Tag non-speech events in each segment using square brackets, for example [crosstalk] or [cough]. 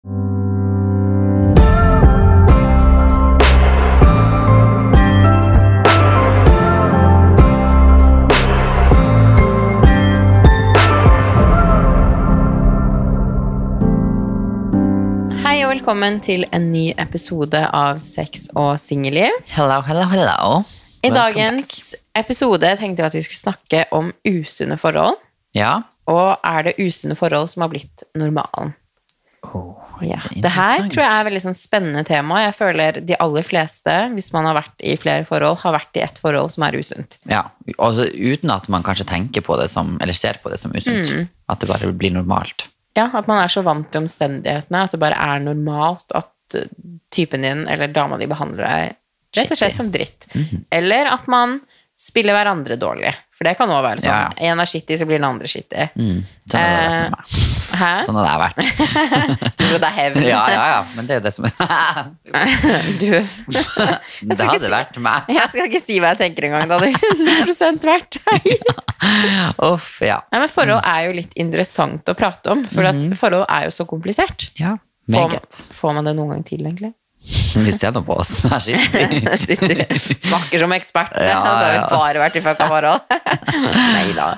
Hei og velkommen til en ny episode av Sex og singelliv. Hello, hello, hello. I Welcome dagens episode tenkte jeg at vi skulle snakke om usunne forhold. Ja. Og er det usunne forhold som har blitt normalen? Oh, Ja. det er her tror jeg er et veldig sånn spennende tema. Jeg føler de aller fleste, hvis man har vært i flere forhold, har vært i ett forhold som er usunt. Ja, altså uten at man kanskje tenker på det som, eller ser på det som usunt. Mm. At det bare blir normalt. Ja, At man er så vant til omstendighetene at det bare er normalt at eh, typen din eller dama di behandler deg rett og slett som dritt. Mhm. Eller at man spiller hverandre dårlig. For det kan òg være sånn. Ja, En er skittig, så blir den andre skittig. Mm. Sånn hadde det vært med meg. Hæ? Sånn hadde det vært. [laughs] Du tror det er hevn. [laughs] Ja, ja, ja, men det er jo det som er [laughs] Du Det hadde vært meg. Jeg skal ikke si hva jeg tenker engang. Det hadde 100 vært deg. Uff, ja. Nei, men Forhold er jo litt interessant å prate om, for at Mhm. forhold er jo så komplisert. Ja, Får, meget. får man det noen gang til, egentlig? Vi ser nå på oss. Her sitter vi. Sitter, snakker som ekspert, Ja, og [laughs] så har vi bare vært i fucka forhold. [laughs] Nei da.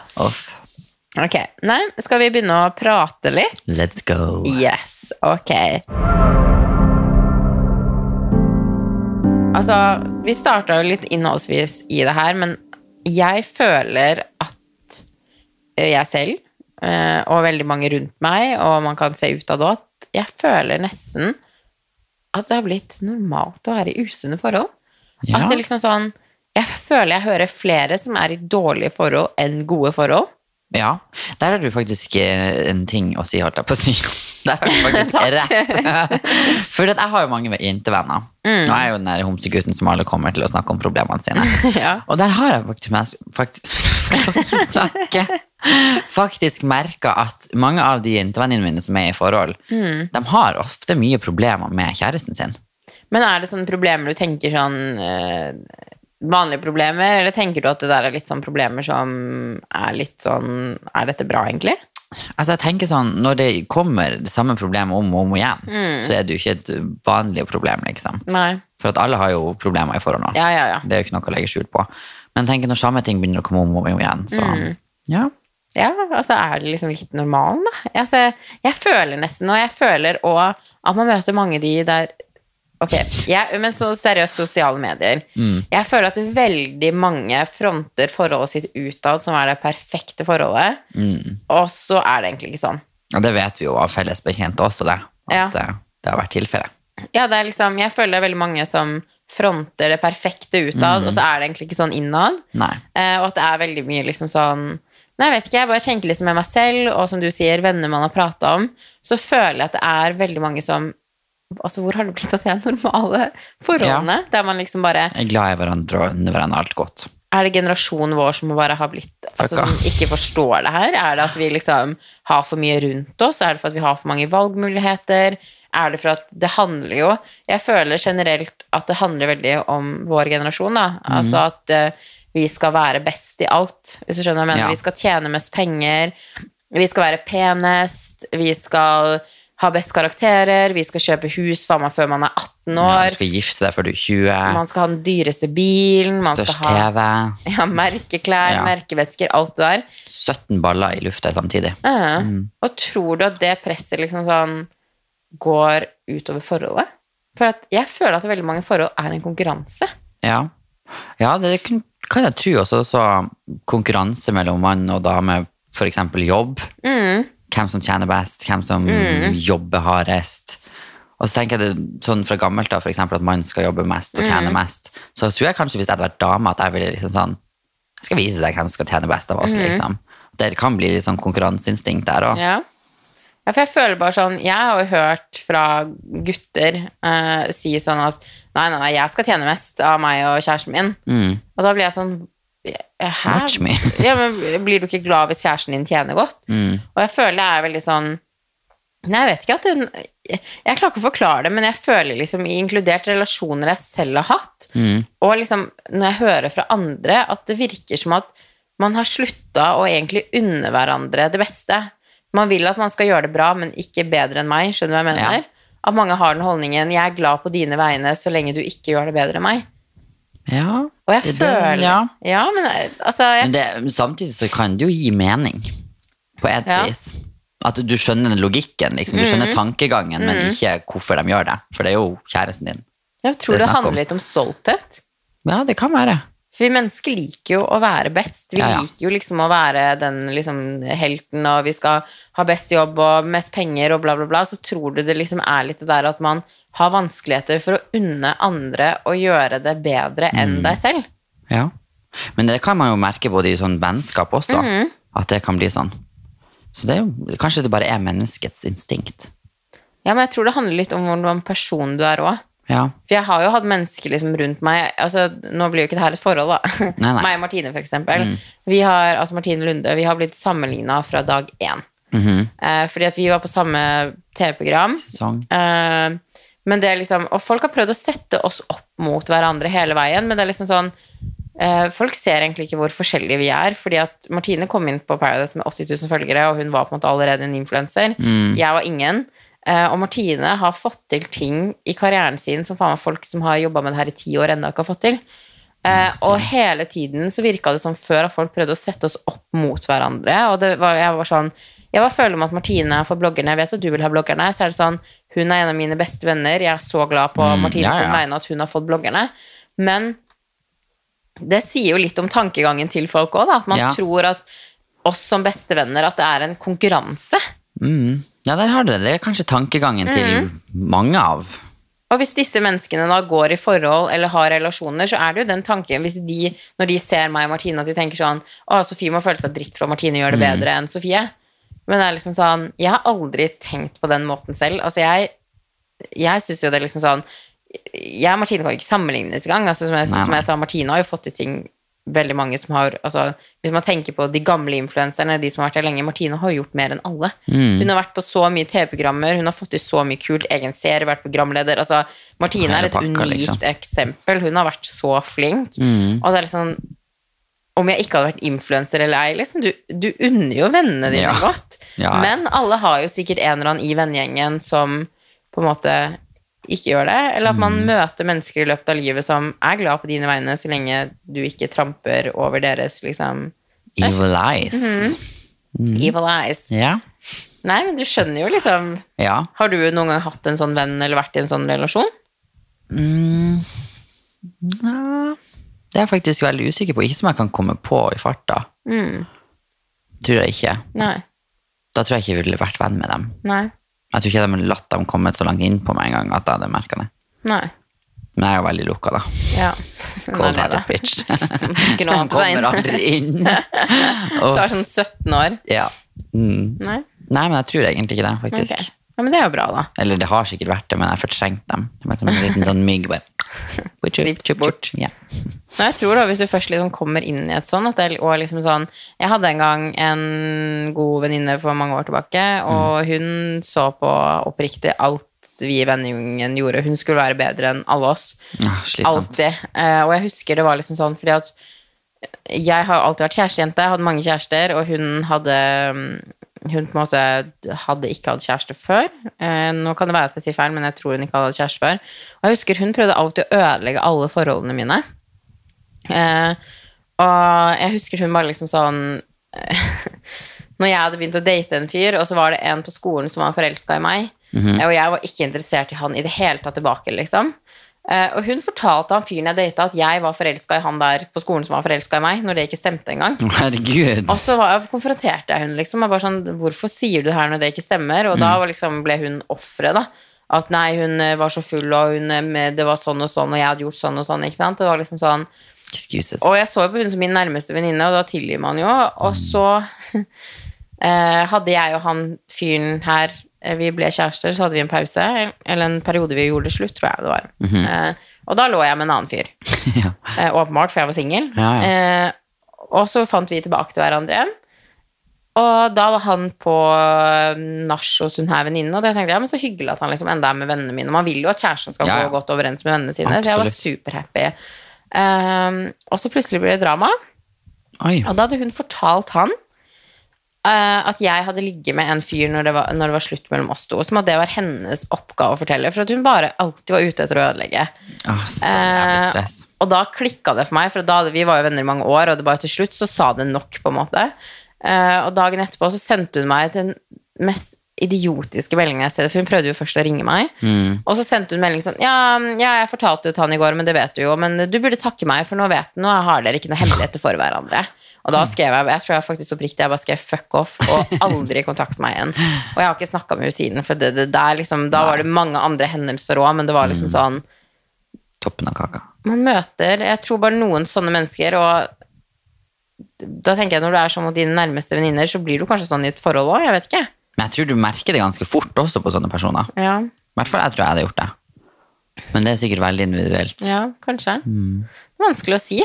Ok, nei, skal vi begynne å prate litt? Let's go. Yes, ok. Altså, vi starta jo litt innholdsvis i det her, men jeg føler at eh, jeg selv, eh, og veldig mange rundt meg, og man kan se ut av det at jeg føler nesten at det har blitt normalt å være i usunne forhold. Ja. At det liksom sånn Jeg føler jeg hører flere som er i dårlige forhold enn gode forhold. Ja, der har du faktisk eh, en ting å si, holdt jeg på å si. Der har du faktisk rett. [laughs] For jeg har jo mange jentevenner. Mm. Og jeg er jo den der homsegutten som alle kommer til å snakke om problemene sine. [laughs] Ja. Og der har jeg faktisk, [laughs] faktisk, snakke, faktisk merka at mange av de jentevennene mine som er i forhold, Mm. de har ofte mye problemer med kjæresten sin. Men er det sånne problemer du tenker sånn eh, Vanlige problemer, eller tenker du at det der er litt sånn problemer som er litt sånn Er dette bra, egentlig? Altså jeg tenker sånn, Når det kommer det samme problemet om og om igjen, Mm. så er det jo ikke et vanlig problem. liksom. Nei. For at alle har jo problemer i forhold nå. Ja, ja, ja. Det er jo ikke noe å legge skjul på. Men tenker når samme ting begynner å komme om og om igjen, så Mm. ja. Ja, altså er det liksom litt normalen, da? Altså, jeg føler nesten, og jeg føler òg at man møter mange de der Ok, jeg, men så seriøst sosiale medier. Mm. Jeg føler at veldig mange fronter forholdet sitt utad som er det perfekte forholdet, Mm. og så er det egentlig ikke sånn. Og det vet vi jo av felles bekjente også, det. At Ja. det har vært tilfellet. Ja, det er liksom, jeg føler det er veldig mange som fronter det perfekte utad, og så er det egentlig ikke sånn innad. Nei. Eh, og at det er veldig mye liksom sånn Nei, jeg vet ikke, jeg bare tenker liksom med meg selv, og som du sier, venner man har prata om, så føler jeg at det er veldig mange som Altså, hvor har det blitt av de normale forholdene? Der man liksom bare er glad i hverandre og unner hverandre alt godt. Er det generasjonen vår som bare har blitt altså, Som ikke forstår det her? Er det at vi liksom har for mye rundt oss? Er det for at vi har for mange valgmuligheter? Er det for at det handler jo Jeg føler generelt at det handler veldig om vår generasjon, da. Altså at uh, vi skal være best i alt, hvis du skjønner hva jeg mener. Ja. Vi skal tjene mest penger, vi skal være penest, vi skal ha best karakterer, vi skal kjøpe hus for meg før man er 18 Ja, år. du skal gifte deg før du er 20. Man skal ha den dyreste bilen, man Størst skal ha TV. [laughs] ja, merkeklær, Ja. merkevesker, alt det der. 17 baller i lufta samtidig. Ja. Mm. Og tror du at det presset liksom sånn går utover forholdet? For jeg føler at veldig mange forhold er en konkurranse. Ja, ja det kan jeg tro også. Så konkurranse mellom mann og dame, eksempel jobb. Mm. Hvem som tjener best, hvem som jobber hardest. Og så tenker jeg det sånn fra gammelt da, for eksempel at man skal jobbe mest og tjene mest. Så tror jeg kanskje hvis jeg hadde vært dame, at jeg ville liksom sånn Jeg skal vise deg hvem som skal tjene best av oss, liksom. Det kan bli litt sånn konkurranseinstinkt der òg. Ja. ja, for jeg føler bare sånn Jeg har jo hørt fra gutter eh, si sånn at nei, nei, nei, jeg skal tjene mest av meg og kjæresten min. Mm. Og da blir jeg sånn? Watch me. [laughs] ja, men Blir du ikke glad hvis kjæresten din tjener godt? Mm. Og jeg føler det er veldig sånn Nei, jeg vet ikke at hun Jeg jeg klarer ikke å forklare det, men jeg føler liksom i inkludert relasjoner jeg selv har hatt, Mm. og liksom når jeg hører fra andre, at det virker som at man har slutta å egentlig unne hverandre det beste. Man vil at man skal gjøre det bra, men ikke bedre enn meg. Skjønner du hva jeg mener? Ja. At mange har den holdningen 'jeg er glad på dine vegne så lenge du ikke gjør det bedre enn meg'. Ja. Og jeg Det- føler ja. ja, men altså jeg, Men det, samtidig så kan det jo gi mening, på et Ja. vis. At du skjønner logikken, liksom. Du skjønner tankegangen, men ikke hvorfor de gjør det. For det er jo kjæresten din. jeg tror det det handler om. litt om stolthet. Ja, det kan være. For vi mennesker liker jo å være best. Vi Ja, ja. liker jo liksom å være den liksom helten, og vi skal ha best jobb og mest penger og bla, bla, bla. Så tror du det liksom er litt det der at man har vanskeligheter for å unne andre å gjøre det bedre enn Mm. deg selv. Ja. Men det kan man jo merke både i sånn vennskap også, mm. at det kan bli sånn. Så det er jo, kanskje det bare er menneskets instinkt. Ja, men jeg tror det handler litt om hvordan person du er òg. Ja. For jeg har jo hatt mennesker liksom rundt meg altså, Nå blir jo ikke det her et forhold, da. Nei, nei. [laughs] Meg og Martine, for eksempel. Vi har, altså Martine Lunde, vi har blitt sammenligna fra dag én. Mhm. eh, fordi at vi var på samme TV-program. Sesong. Eh, men det er liksom, og folk har prøvd å sette oss opp mot hverandre hele veien, men det er liksom sånn eh, Folk ser egentlig ikke hvor forskjellige vi er, fordi at Martine kom inn på Paradise med 80 000 følgere, og hun var på en måte allerede en influenser. Jeg var ingen. Eh, og Martine har fått til ting i karrieren sin som faen meg folk som har jobba med det her i ti år, ennå ikke har fått til. Eh, og hele tiden så virka det som før at folk prøvde å sette oss opp mot hverandre. Og det var, jeg var sånn Jeg var føler med at Martine er for bloggerne. Jeg vet at du vil ha bloggerne. Så er det sånn Hun er en av mine beste venner. Jeg er så glad på Martine ja, sin vegne at hun har fått bloggerne. Men det sier jo litt om tankegangen til folk òg, at man Ja. tror at oss som bestevenner at det er en konkurranse. Mm. Ja, der har du det. Det er kanskje tankegangen mm. til mange av. Og hvis disse menneskene da går i forhold eller har relasjoner, så er det jo den tanken hvis de, når de ser meg og Martine, at de tenker sånn Å, Sofie må føle seg dritt for at Martine gjør det bedre enn Sofie. Men det er liksom sånn Jeg har aldri tenkt på den måten selv. Altså, jeg Jeg syns jo det er liksom sånn Jeg og Martine kan jo ikke sammenlignes engang. Altså, som, jeg, Nei, som jeg sa, Martine har jo fått til ting veldig mange som har altså, Hvis man tenker på de gamle influenserne, de som har vært her lenge, Martine har jo gjort mer enn alle. Mm. Hun har vært på så mye TV-programmer, hun har fått til så mye kult, egen serie, vært programleder. Altså, Martine er et pakka, unikt liksom. eksempel. Hun har vært så flink. Mm. Og det er liksom Om jeg ikke hadde vært influenser eller ei, liksom, du, du unner jo vennene dine Ja. godt. Ja. Men alle har jo sikkert en eller annen i vennegjengen som på en måte ikke gjør det. Eller at man Mm. møter mennesker i løpet av livet som er glad på dine vegne, så lenge du ikke tramper over deres liksom Evil eyes. Mhm. evil eyes. Yeah. Nei, men du skjønner jo liksom Ja. Har du noen gang hatt en sånn venn eller vært i en sånn relasjon? Mm. ja. Det er jeg faktisk veldig usikker på. Ikke som jeg kan komme på i farta. Mm. Tror jeg ikke. Nei. Da tror jeg ikke jeg ville vært venn med dem. Nei. Jeg tror ikke de hadde latt dem komme så langt inn på meg en gang at jeg hadde merka det. Nei. Men jeg er jo veldig lukka, da. Ja. [laughs] Cold-hearted bitch. [laughs] Ikke noe [laughs] De annet på seg kommer aldri inn. Åh, tar sånn 17 år. ja. mm. Nei. Nei, men jeg tror egentlig ikke det, faktisk. Okay. Ja, men det er jo bra, da. Eller det har sikkert vært det, men jeg har fortrengt dem. Det var som en liten sånn mygg bare. [laughs] Vips bort. Ja. [laughs] Jeg tror da, hvis du først liksom kommer inn i et sånt at det og liksom sånn Jeg hadde en gang en god venninne for mange år tilbake, og hun så på oppriktig alt vi i vennegjengen gjorde. Hun skulle være bedre enn alle oss. Ja. Alltid. Eh, og jeg husker det var liksom sånn fordi at jeg har alltid vært kjærestejente, hadde mange kjærester, og hun hadde mm, hun på en måte hadde ikke hatt kjæreste før. Eh, nå kan det være at jeg sier feil, men jeg tror hun ikke hadde hatt kjæreste før. Og jeg husker hun prøvde alltid å ødelegge alle forholdene mine. Eh, og jeg husker hun bare liksom sånn [laughs] Når jeg hadde begynt å date en fyr, og så var det en på skolen som var forelska i meg, eh, og jeg var ikke interessert i han i det hele tatt tilbake, liksom. Eh, og hun fortalte han fyren jeg data, at jeg var forelska i han der på skolen som var forelska i meg, når det ikke stemte engang. [laughs] Herregud. Og så var, konfronterte jeg hun liksom. Og bare sånn, Hvorfor sier du det her når det ikke stemmer? Og da var liksom, ble hun offeret, da. At nei, hun eh, var så full, og hun, eh, det var sånn og sånn, og jeg hadde gjort sånn og sånn. ikke sant? Det var liksom sånn Excuses. Og jeg så jo på hun som min nærmeste venninne, og da tilgir man jo. Og så uh, [laughs] hadde jeg og han fyren her Vi ble kjærester, så hadde vi en pause, eller en periode vi gjorde det slutt, tror jeg det var. eh, og da lå jeg med en annen fyr. [laughs] ja. Eh, åpenbart, for jeg var singel. Ja, eh, og så fant vi tilbake til hverandre igjen. Og da var han på eh, nach hos hun her venninnen, og det tenkte jeg, ja, men så hyggelig at han liksom enda er med vennene mine. Man vil jo at kjæresten skal Ja, ja. gå godt overens med vennene sine, så jeg var superhappy. Um, og så plutselig ble det drama, Oi. og da hadde hun fortalt han eh, at jeg hadde ligget med en fyr når det, var, når det var slutt mellom oss to. Som at det var hennes oppgave å fortelle, for at hun bare alltid var ute etter å ødelegge. Oh, så jævlig stress. og da klikka det for meg, for da, vi var jo venner i mange år, og det bare til slutt så sa det nok, på en måte. Uh, og dagen etterpå så sendte hun meg den mest idiotiske meldingen jeg har sett, for hun prøvde jo først å ringe meg. Og så sendte hun melding sånn ja, ja, jeg fortalte jo til han i går, men det vet du jo, men du burde takke meg, for nå vet nå har dere ikke noe hemmeligheter for hverandre. Og da skrev jeg, jeg tror jeg faktisk oppriktig, jeg bare skrev fuck off, og [laughs] aldri kontakt meg igjen. Og jeg har ikke snakka med henne siden, for det, det der liksom, da var det mange andre hendelser òg, men det var liksom sånn Toppen av kaka. man møter Jeg tror bare noen sånne mennesker, og da tenker jeg når du er sånn mot dine nærmeste venninner, så blir du kanskje sånn i et forhold òg, jeg vet ikke. Men jeg tror du merker det ganske fort også på sånne personer. Ja, I hvert fall jeg tror jeg hadde gjort det. Men det er sikkert veldig individuelt. ja kanskje. Er vanskelig å si.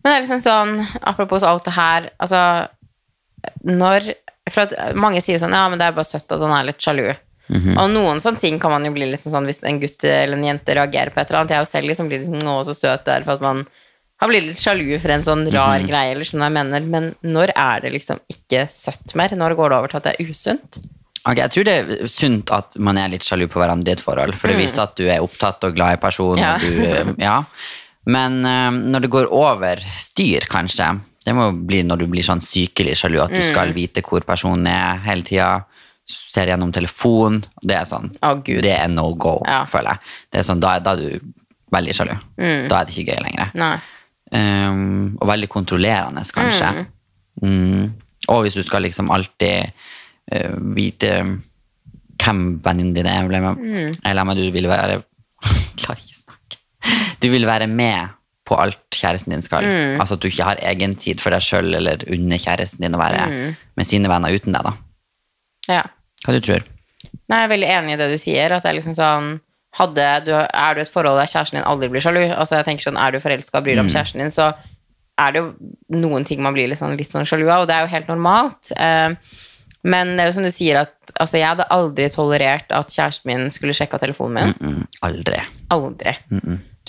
Men det er liksom sånn, apropos alt det her, altså når For at mange sier jo sånn, ja, men det er bare søtt at han er litt sjalu. Og noen sånne ting kan man jo bli liksom sånn hvis en gutt eller en jente reagerer på et eller annet. Jeg er jo selv liksom liksom, å, så søt du er, for at man har blitt litt sjalu for en sånn rar greie, eller sånn jeg mener. Men når er det liksom ikke søtt mer? Når går det over til at det er usunt? Ok, Jeg tror det er sunt at man er litt sjalu på hverandre i et forhold, for det viser at du er opptatt og glad i personen. Ja. Og du, eh, ja. Men eh, når det går over styr, kanskje, det må jo bli når du blir sånn sykelig sjalu, at du skal vite hvor personen er hele tida, ser gjennom telefon, det er sånn. Oh, Gud. Det er no go, Ja. føler jeg. Det er sånn, da, da er du veldig sjalu. Da er det ikke gøy lenger. Um, og veldig kontrollerende, kanskje. Mm. Og hvis du skal liksom alltid uh, vite hvem venninnen din er, eller, hvem om du vil være [laughs] Klarer snakke. Du vil være med på alt kjæresten din skal. Altså at du ikke har egen tid for deg sjøl eller under kjæresten din å være med sine venner uten deg. da. Ja. Hva du tror Nei, jeg er veldig enig i det du sier. At det er liksom sånn hadde du, Er du et forhold der kjæresten din aldri blir sjalu? Altså jeg tenker sånn, Er du forelska og bryr deg om kjæresten din, så er det jo noen ting man blir litt sånn, litt sånn sjalu av, og det er jo helt normalt. Eh, men det er jo som du sier, at altså, jeg hadde aldri tolerert at kjæresten min skulle sjekka telefonen min. mm, Aldri. Aldri.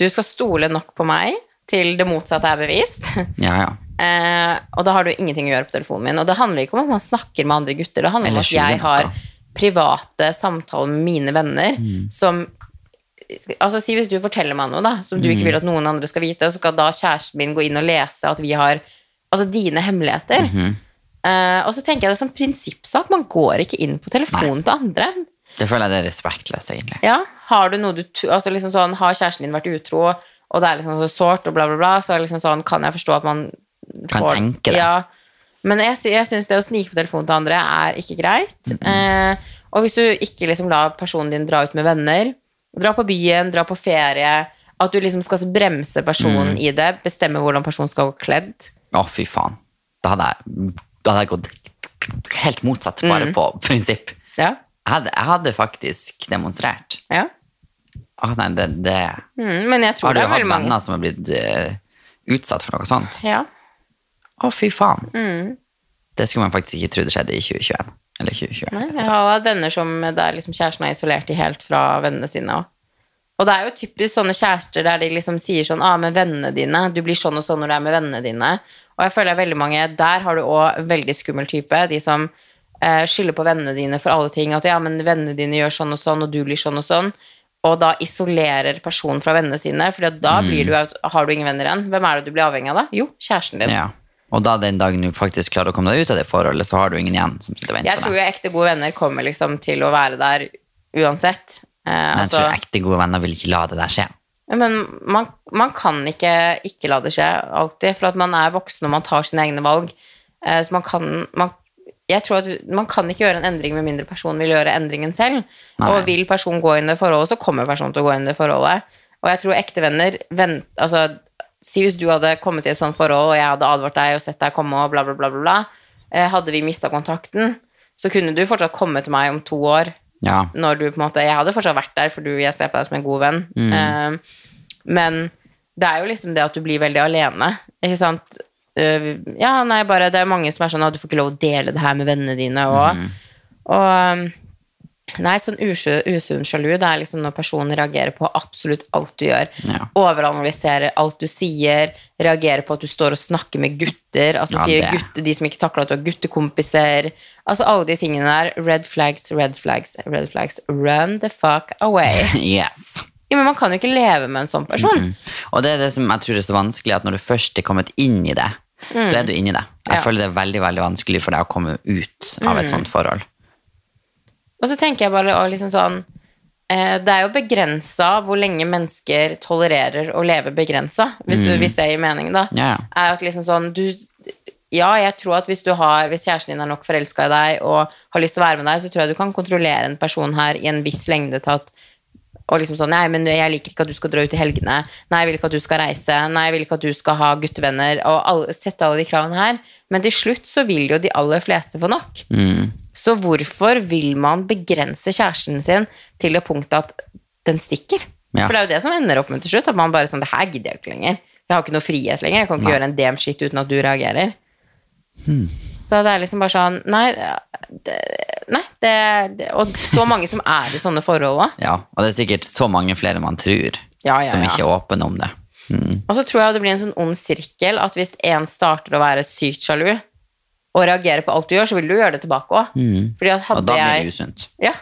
Du skal stole nok på meg til det motsatte er bevist. Ja, ja. Eh, og da har du ingenting å gjøre på telefonen min. Og det handler ikke om at man snakker med andre gutter, det handler om at jeg har private samtaler med mine venner som Altså Si hvis du forteller meg noe da som du ikke vil at noen andre skal vite, og så skal da kjæresten min gå inn og lese at vi har altså dine hemmeligheter. Eh, og så tenker jeg det er sånn prinsippsak. Man går ikke inn på telefonen til andre. Det føler jeg det er respektløst, egentlig. Ja, har du noe du altså liksom sånn, Har kjæresten din vært utro, og det er liksom så sårt, og bla, bla, bla, så liksom sånn, kan jeg forstå at man Kan tenke det. Ja. Men jeg, sy jeg syns det å snike på telefonen til andre er ikke greit. Eh, og hvis du ikke liksom lar personen din dra ut med venner, dra på byen, dra på ferie At du liksom skal bremse personen i det, bestemme hvordan personen skal gå kledd. Å, fy faen. Da hadde jeg, da hadde jeg gått helt motsatt, bare Mm. på prinsipp. Ja. Hadde, jeg hadde faktisk demonstrert. ja. Å, nei, det, det. Mm, men jeg tror Har du det er hatt veldig mange venner som har blitt eh, utsatt for noe sånt? ja. Å, fy faen. Mm. Det skulle man faktisk ikke tro det skjedde i 2021. Eller 2020. Nei, jeg har hatt venner som der liksom kjæresten er isolert de helt fra vennene sine. også. Og det er jo typisk sånne kjærester der de liksom sier sånn ah, med vennene dine, du blir sånn og sånn når du er med vennene dine. Og jeg føler veldig mange, der har du òg veldig skummel type. De som eh, skylder på vennene dine for alle ting. At ja, men vennene dine gjør sånn og sånn, og du blir sånn og sånn. Og da isolerer personen fra vennene sine, for da blir du, har du ingen venner igjen. Hvem er det du blir avhengig av da? Jo, kjæresten din. Ja. Og da den dagen du faktisk klarer å komme deg ut av det forholdet, så har du ingen igjen som sitter og Jeg venter på tror jo ekte gode venner kommer liksom til å være der uansett. Eh, Men jeg altså- tror ekte gode venner vil ikke la det der skje. Men man, man kan ikke ikke la det skje alltid, for at man er voksen og man tar sine egne valg. Eh, så man kan man, Jeg tror at man kan ikke gjøre en endring med mindre personen vil gjøre endringen selv. Nei. Og vil personen gå inn i det forholdet, så kommer personen til å gå inn i det forholdet. Og jeg tror ekte venner vent, altså, Si hvis du hadde kommet i et sånt forhold, og jeg hadde advart deg og sett deg komme og bla, bla, bla, bla, bla. Eh, hadde vi mista kontakten, så kunne du fortsatt komme til meg om to år Ja. når du på en måte Jeg hadde fortsatt vært der, for du, jeg ser på deg som en god venn. Eh, men det er jo liksom det at du blir veldig alene, ikke sant? Eh, ja, nei, bare Det er mange som er sånn at du får ikke lov å dele det her med vennene dine og, og um, Nei, sånn usu- usunn sjalu, det er liksom når personen reagerer på absolutt alt du gjør. Ja. Overanalyserer alt du sier, reagerer på at du står og snakker med gutter, altså Ja, sier gutter, de som ikke takler at du har guttekompiser. Altså alle de tingene der. Red flags, red flags, red flags. Run the fuck away. [laughs] Yes. Ja, men man kan jo ikke leve med en sånn person. Og det er det som jeg tror er så vanskelig, at når du først er kommet inn i det, så er du inni det. Jeg Ja. føler det er veldig veldig vanskelig for deg å komme ut av et sånt forhold. Og så tenker jeg bare liksom sånn eh, Det er jo begrensa hvor lenge mennesker tolererer å leve begrensa, hvis, mm. hvis det gir mening, da. Ja, ja. Er at liksom sånn du, Ja, jeg tror at hvis du har Hvis kjæresten din er nok forelska i deg og har lyst til å være med deg, så tror jeg du kan kontrollere en person her i en viss lengde til at og liksom sånn, nei, men jeg liker ikke at du skal dra ut i helgene. Nei, jeg vil ikke at du skal reise. Nei, jeg vil ikke at du skal ha guttevenner. Og alle, sette alle de kravene her. Men til slutt så vil jo de aller fleste få nok. Mm. Så hvorfor vil man begrense kjæresten sin til det punktet at den stikker? Ja. For det er jo det som ender opp med til slutt, at man bare sånn, det her gidder jeg ikke lenger. Jeg har ikke noe frihet lenger, jeg kan ikke Nei. gjøre en damn shit uten at du reagerer. Hmm. Så det er liksom bare sånn, nei, det, nei det, det, og så mange som er i sånne forhold òg. Ja, og det er sikkert så mange flere man tror, Ja, ja, som ikke er åpne om det. Mm. Og så tror jeg det blir en sånn ond sirkel, at hvis en starter å være sykt sjalu, og reagerer på alt du gjør, så vil du gjøre det tilbake også. Mm. Og da blir jeg... det usunt. Ja,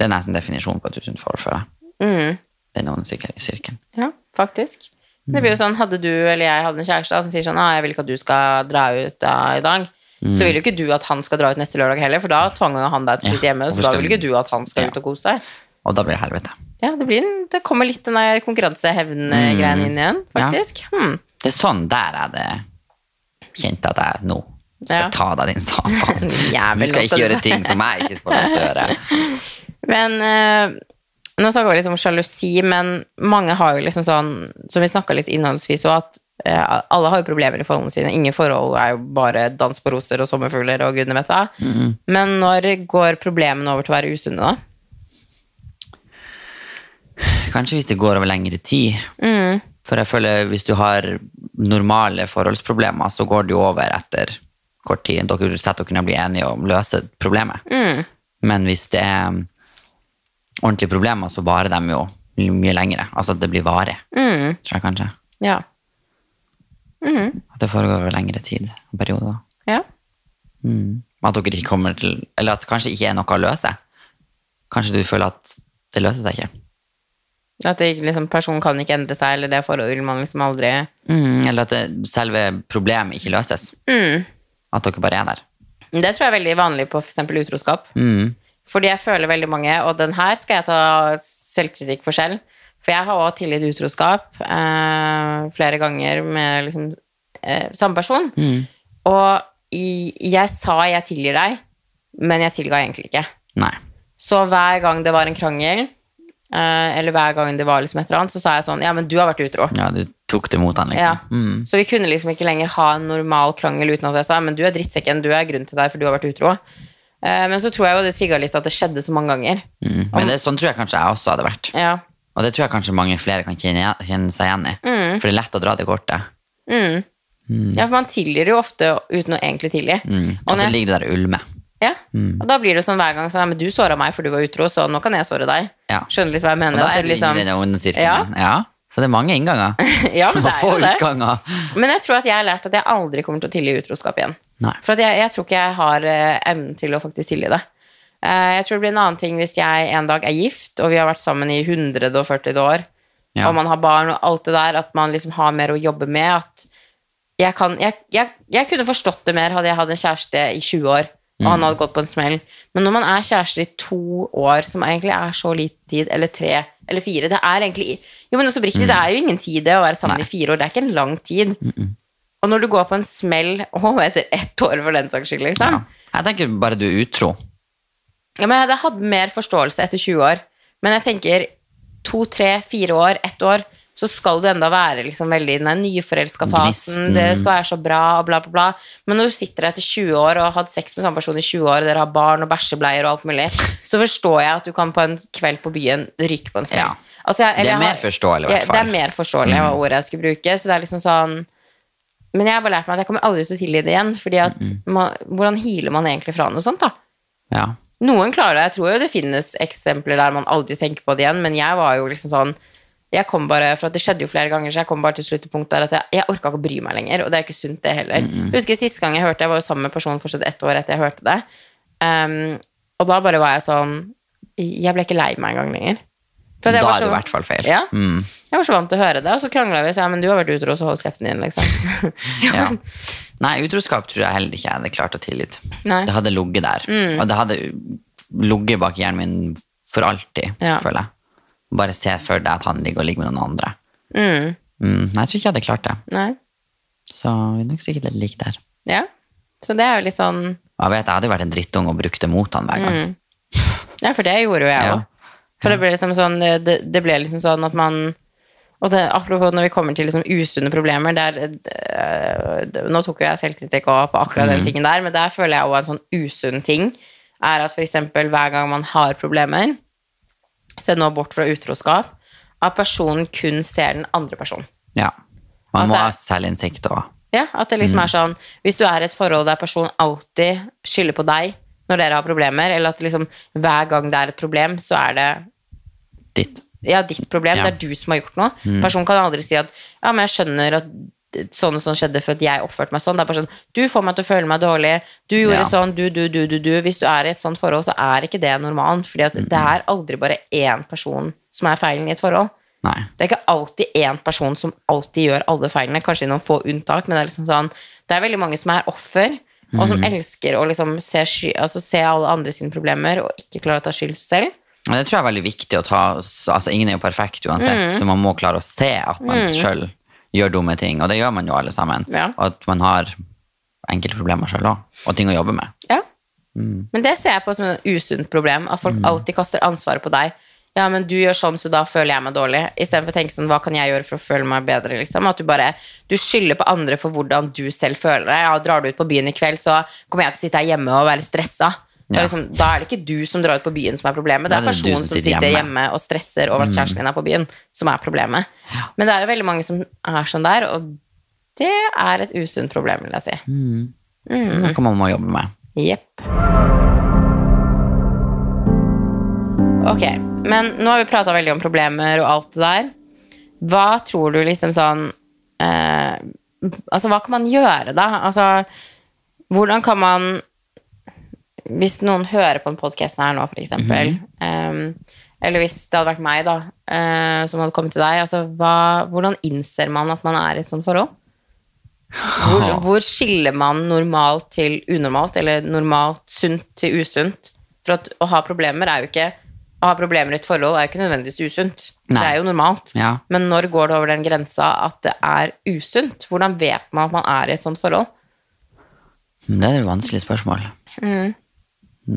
Det er nesten definisjonen på et usunt forhold for deg. Mm. Den onde sirkel- sirkelen. Ja, faktisk. Det blir jo sånn, Hadde du eller jeg hadde en kjæreste da, som sier sånn ah, 'Jeg vil ikke at du skal dra ut da, i dag', så vil jo ikke du at han skal dra ut neste lørdag heller, for da tvang han deg til å Ja, sitte hjemme, så da vil vi- ikke du at han skal Ja. ut og kose seg. Og da blir det helvete. Ja, det, blir det kommer litt den der konkurransehevn-greien inn igjen, Ja. faktisk. Hmm. Det er sånn der er det kjent at jeg nå skal Ja. ta deg, din satan. [laughs] Jævel, Du skal ikke gjøre ting som jeg ikke får lov til å gjøre. [laughs] Men eh, nå snakker vi litt om sjalusi, men mange har jo liksom sånn, som vi snakka litt innholdsvis òg, at alle har jo problemer i forholdene sine. Ingen forhold er jo bare dans på roser og sommerfugler og gudene vet hva. Men når går problemene over til å være usunne, da? Kanskje hvis det går over lengre tid. For jeg føler hvis du har normale forholdsproblemer, så går det jo over etter kort tid. Dere setter dere ned og blir enige om å løse problemet. Men hvis det er ordentlige problemer, så varer de jo mye lengre. Altså at det blir varig, tror jeg kanskje. Ja. At det foregår over lengre tid. og perioder. da. Mm. At dere ikke kommer til Eller at det kanskje ikke er noe å løse. Kanskje du føler at det løser seg ikke. At det liksom, personen kan ikke endre seg, eller det forholdet man liksom aldri Mm, eller at det, selve problemet ikke løses. At dere bare er der. Det tror jeg er veldig vanlig på f.eks. utroskap. Mm. Fordi jeg føler veldig mange, og den her skal jeg ta selvkritikk for selv, for jeg har også tilgitt utroskap eh, flere ganger med liksom, eh, samme person. Og i, jeg sa jeg tilgir deg, men jeg tilga egentlig ikke. Nei. Så hver gang det var en krangel, eh, eller hver gang det var liksom et eller annet, så sa jeg sånn, ja, men du har vært utro. Ja, du tok det mot han, Ja. liksom. Mm. Så vi kunne liksom ikke lenger ha en normal krangel uten at jeg sa men du er drittsekken, du er grunnen til deg, for du har vært utro. Eh, men så tror jeg jo det trigga litt at det skjedde så mange ganger. Mm. Men det, sånn tror jeg kanskje jeg også hadde vært. Ja. Og det tror jeg kanskje mange flere kan kjenne, kjenne seg igjen i. For det er lett å dra det kortet. ja, for man tilgir jo ofte uten å egentlig tilgi. Mm. Og så ligger det der og ulmer. ja, og da blir det sånn hver gang sånn, men du såra meg for du var utro, så nå kan jeg såre deg. Ja. Skjønner litt hva jeg mener. Og da er det du liksom- inne i den onde sirkelen. Ja. Så det er mange innganger. [laughs] Ja, men [laughs] det er jo det. Men jeg tror at jeg har lært at jeg aldri kommer til å tilgi utroskap igjen. Nei. For at jeg, jeg tror ikke jeg har eh, evnen til å faktisk tilgi det. Eh, jeg tror det blir en annen ting hvis jeg en dag er gift, og vi har vært sammen i 140 år, Ja. og man har barn og alt det der, at man liksom har mer å jobbe med. At jeg, kan, jeg, jeg, jeg kunne forstått det mer hadde jeg hatt en kjæreste i 20 år, og han hadde gått på en smell. Men når man er kjærester i to år, som egentlig er så lite tid, eller tre eller fire Det er egentlig Jo, men også oppriktig, det er jo ingen tid det å være sammen Nei. i fire år. Det er ikke en lang tid. Og når du går på en smell å, etter ett år for den saks skyld, liksom. Ja. Jeg tenker bare du er utro. Ja, men jeg hadde hatt mer forståelse etter 20 år. Men jeg tenker to, tre, fire år, ett år, så skal du enda være liksom veldig i den nyforelska fasen. Gnisten. Det skal være så bra, og bla, bla, bla. Men når du sitter der etter 20 år og har hatt sex med samme person i 20 år, og dere har barn og bæsjebleier og alt mulig, så forstår jeg at du kan på en kveld på byen ryke på en smell. Ja. Altså, Det er mer forståelig, i hvert Ja. Det er mer forståelig, var ordet jeg skulle bruke. Så det er liksom sånn Men jeg har bare lært meg at jeg kommer aldri til å tilgi det igjen. Fordi at Mm. man, hvordan healer man egentlig fra noe sånt, da? Ja. Noen klarer det. Jeg tror jo det finnes eksempler der man aldri tenker på det igjen, men jeg var jo liksom sånn jeg kom bare, for Det skjedde jo flere ganger, så jeg kom bare til sluttepunktet der at jeg, jeg orka ikke å bry meg lenger. Og det er ikke sunt, det heller. Jeg husker Siste gang jeg hørte Jeg var jo sammen med personen fortsatt ett år etter jeg hørte det. Um, og da bare var jeg sånn Jeg ble ikke lei meg engang lenger. Da er det i hvert fall feil. Ja. Mm, Jeg var så vant til å høre det, og så krangla vi og sa men du har vært utro, så hold kjeften din, liksom. [laughs] ja. Nei, utroskap tror jeg heller ikke jeg hadde klart å tilgitt. Mm. Det hadde ligget der. Og det hadde ligget bak hjernen min for alltid, føler jeg. Bare se for deg at han ligger og ligger med noen andre. Mm. Mm, nei, jeg tror ikke jeg hadde klart det. Nei. Så vi er nok sikkert litt like der. Ja. Så det er jo litt sånn jeg vet, jeg hadde jo vært en drittung og brukt det mot han hver gang. Ja, for det gjorde jo jeg [laughs] òg. For det ble liksom sånn det, det ble liksom sånn at man Og det, apropos når vi kommer til liksom usunne problemer der, eh, det, Nå tok jo jeg selvkritikk også på akkurat den tingen der, men der føler jeg òg en sånn usunn ting er at f.eks. hver gang man har problemer, se nå bort fra utroskap, at personen kun ser den andre personen. Ja. Man må det- ha selvinnsikt òg. Ja, at det liksom er sånn Hvis du er i et forhold der personen alltid skylder på deg når dere har problemer, eller at liksom hver gang det er et problem, så er det ditt. ja, ditt problem, Ja. det er du som har gjort noe. Personen kan aldri si at ja, men jeg skjønner at sånn og sånn skjedde for at jeg oppførte meg sånn. Det er bare sånn, du får meg til å føle meg dårlig, du gjorde Ja. sånn, du, du, du, du, du. Hvis du er i et sånt forhold, så er ikke det normalt, fordi at det er aldri bare én person som er feilen i et forhold. Nei. Det er ikke alltid én person som alltid gjør alle feilene, kanskje i noen få unntak, men det er liksom sånn Det er veldig mange som er offer, og som elsker å liksom se, sky, altså se alle andre sine problemer og ikke klarer å ta skyld selv. Men det tror jeg er veldig viktig å ta altså Ingen er jo perfekt uansett, Mm. så man må klare å se at man sjøl gjør dumme ting. Og det gjør man jo alle sammen. Ja. Og at man har enkelte problemer sjøl òg, og ting å jobbe med. Ja. Men det ser jeg på som et usunt problem, at folk alltid kaster ansvaret på deg. Ja, men du gjør sånn, så da føler jeg meg dårlig. Istedenfor å tenke sånn, hva kan jeg gjøre for å føle meg bedre, liksom. At du bare Du skylder på andre for hvordan du selv føler deg. Ja, drar du ut på byen i kveld, så kommer jeg til å sitte her hjemme og være stressa. Ja. liksom, da er det ikke du som drar ut på byen som er problemet, det er det er personen som som sitter sitter hjemme. hjemme. og stresser over at kjæresten din er på byen, som er problemet. Men det er jo veldig mange som er sånn der, og det er et usunt problem, vil jeg si. det kan man må jobbe med. Jepp. Ok, men nå har vi prata veldig om problemer og alt det der. Hva tror du liksom sånn eh, Altså, hva kan man gjøre, da? Altså, hvordan kan man Hvis noen hører på en podkasten her nå, for eksempel, eh, eller hvis det hadde vært meg, da, eh, som hadde kommet til deg, altså, hva, hvordan innser man at man er i et sånt forhold? Hvor, [laughs] hvor skiller man normalt til unormalt, eller normalt sunt til usunt? For at å ha problemer er jo ikke Å ha problemer i et forhold er jo ikke nødvendigvis usunt. Nei. Det er jo normalt. Ja. Men når går det over den grensa at det er usunt? Hvordan vet man at man er i et sånt forhold? Det er et vanskelig spørsmål. Mm.